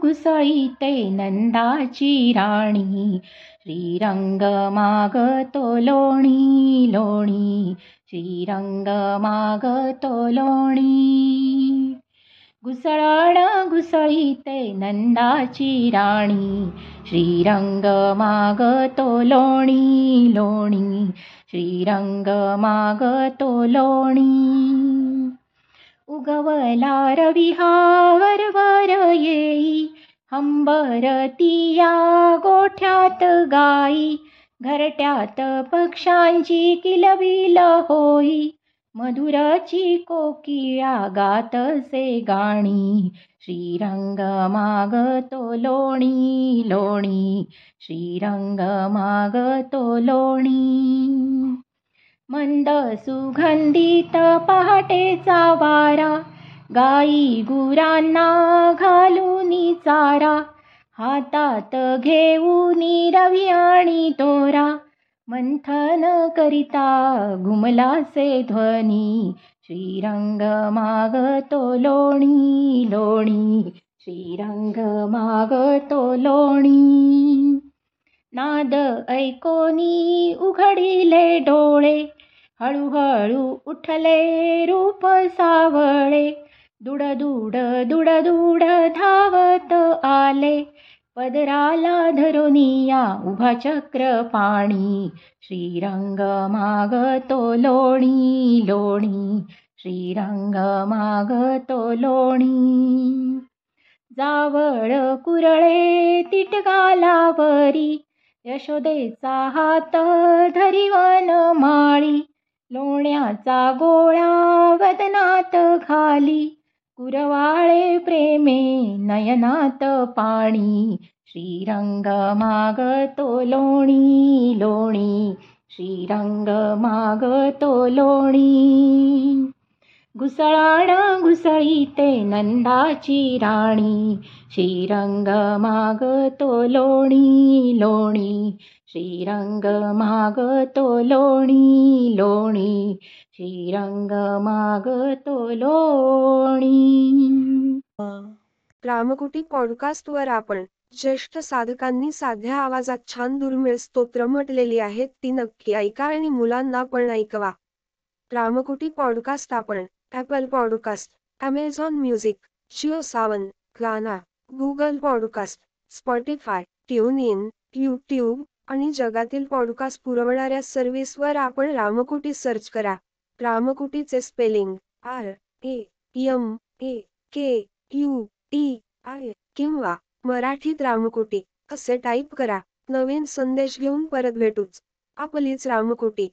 घुसळीते नंदाची राणी श्रीरंग मागतो लोणी लोणी श्रीरंग मागतो लोणी घुसळण घुसळीते नंदाची राणी श्रीरंग मागतो लोणी लोणी श्रीरंग मागतो लोणी उगवला रवी हा वरवर या गोठ्यात गाई घरट्यात पक्ष्यांची किलबिल होई. मधुराची कोकिळा गातसे गाणी श्रीरंग मागतो लोणी लोणी. श्रीरंग मागतो लोणी. मंद सुगंधित पहाटेचा वारा गाई गुरांना घालून चारा. हातात घेऊन रवी आणि तोरा. मंथन करिता घुमलासे ध्वनी. श्रीरंग मागतो लोणी लोणी. श्रीरंग मागतो लोणी. नाद ऐकोनी उघडिले डोळे. हळूहळू उठले रूप सावळे. दुडदुड दुडदुड धावत आले. पदराला धरुनिया उभा चक्र पाणी. श्रीरंग मागतो लोणी लोणी. श्रीरंग मागतो लोणी. जावळ कुरळे तिटगालावरी. यशोदेचा हात धरिवन माळी. लोण्याचा गोळा वदनात घाली. कुरवाळे प्रेमे नयनात पाणी श्रीरंग मागतो लोणी लोणी श्रीरंग मागतो लोणी. घुसळाण घुसळीते नंदाची राणी. श्रीरंग मागतो लोणी लोणी. श्रीरंग मागतो लोणी लोणी. श्रीरंग मागतो लोणी. रामकुटी पॉडकास्टवर आपण ज्येष्ठ साधकांनी साध्या आवाजात छान दुर्मिळ स्तोत्र म्हटलेली आहेत ती नक्की ऐका आणि मुलांना पण ऐकवा. रामकुटी पॉडकास्ट आपण Apple podcast Amazon music Jio Saavn Gaana Google podcast Spotify tune in YouTube आणि जगातील पॉडकास्ट पुरवणाऱ्या सर्व्हिसवर आपण रामकोटी सर्च करा. रामकोटीचे spelling R A M A K U T I किंवा मराठीत रामकोटी असे टाईप करा. नवीन संदेश घेऊन परत भेटूच. आपलीच रामकोटी.